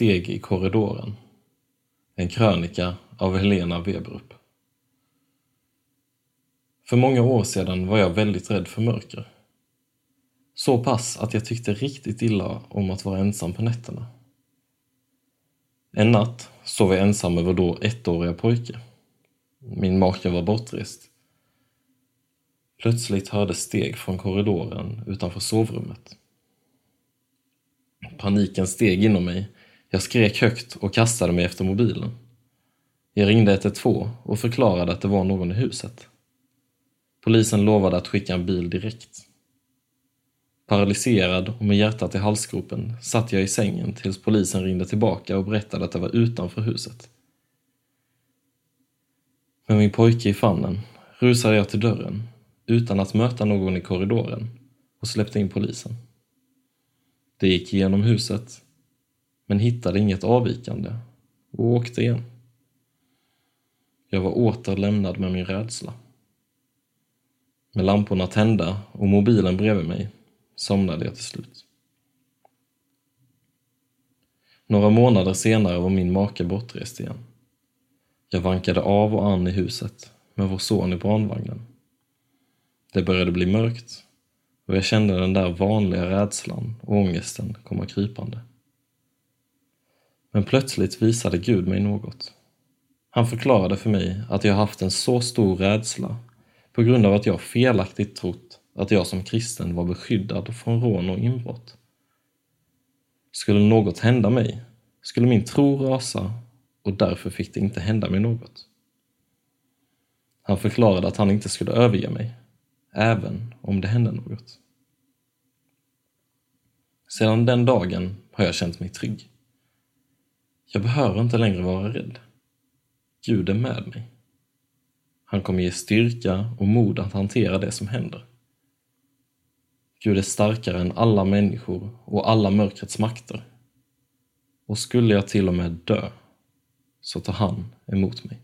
Steg i korridoren. En krönika av Helena Weberup. För många år sedan var jag väldigt rädd för mörker. Så pass att jag tyckte riktigt illa om att vara ensam på nätterna. En natt sov jag ensam med vår då ettåriga pojke. Min make var bortrest. Plötsligt hördes steg från korridoren utanför sovrummet. Paniken steg inom mig. Jag skrek högt och kastade mig efter mobilen. Jag ringde 112 och förklarade att det var någon i huset. Polisen lovade att skicka en bil direkt. Paralyserad och med hjärtat i halsgropen satt jag i sängen tills polisen ringde tillbaka och berättade att det var utanför huset. Med min pojke i famnen rusade jag till dörren utan att möta någon i korridoren och släppte in polisen. De gick igenom huset, men hittade inget avvikande och åkte igen. Jag var åter lämnad med min rädsla. Med lamporna tända och mobilen bredvid mig somnade jag till slut. Några månader senare var min make bortrest igen. Jag vankade av och an i huset med vår son i barnvagnen. Det började bli mörkt och jag kände den där vanliga rädslan och ångesten komma krypande. Men plötsligt visade Gud mig något. Han förklarade för mig att jag haft en så stor rädsla på grund av att jag felaktigt trott att jag som kristen var beskyddad från rån och inbrott. Skulle något hända mig skulle min tro rasa och därför fick det inte hända mig något. Han förklarade att han inte skulle överge mig, även om det hände något. Sedan den dagen har jag känt mig trygg. Jag behöver inte längre vara rädd. Gud är med mig. Han kommer ge styrka och mod att hantera det som händer. Gud är starkare än alla människor och alla mörkrets makter. Och skulle jag till och med dö, så tar han emot mig.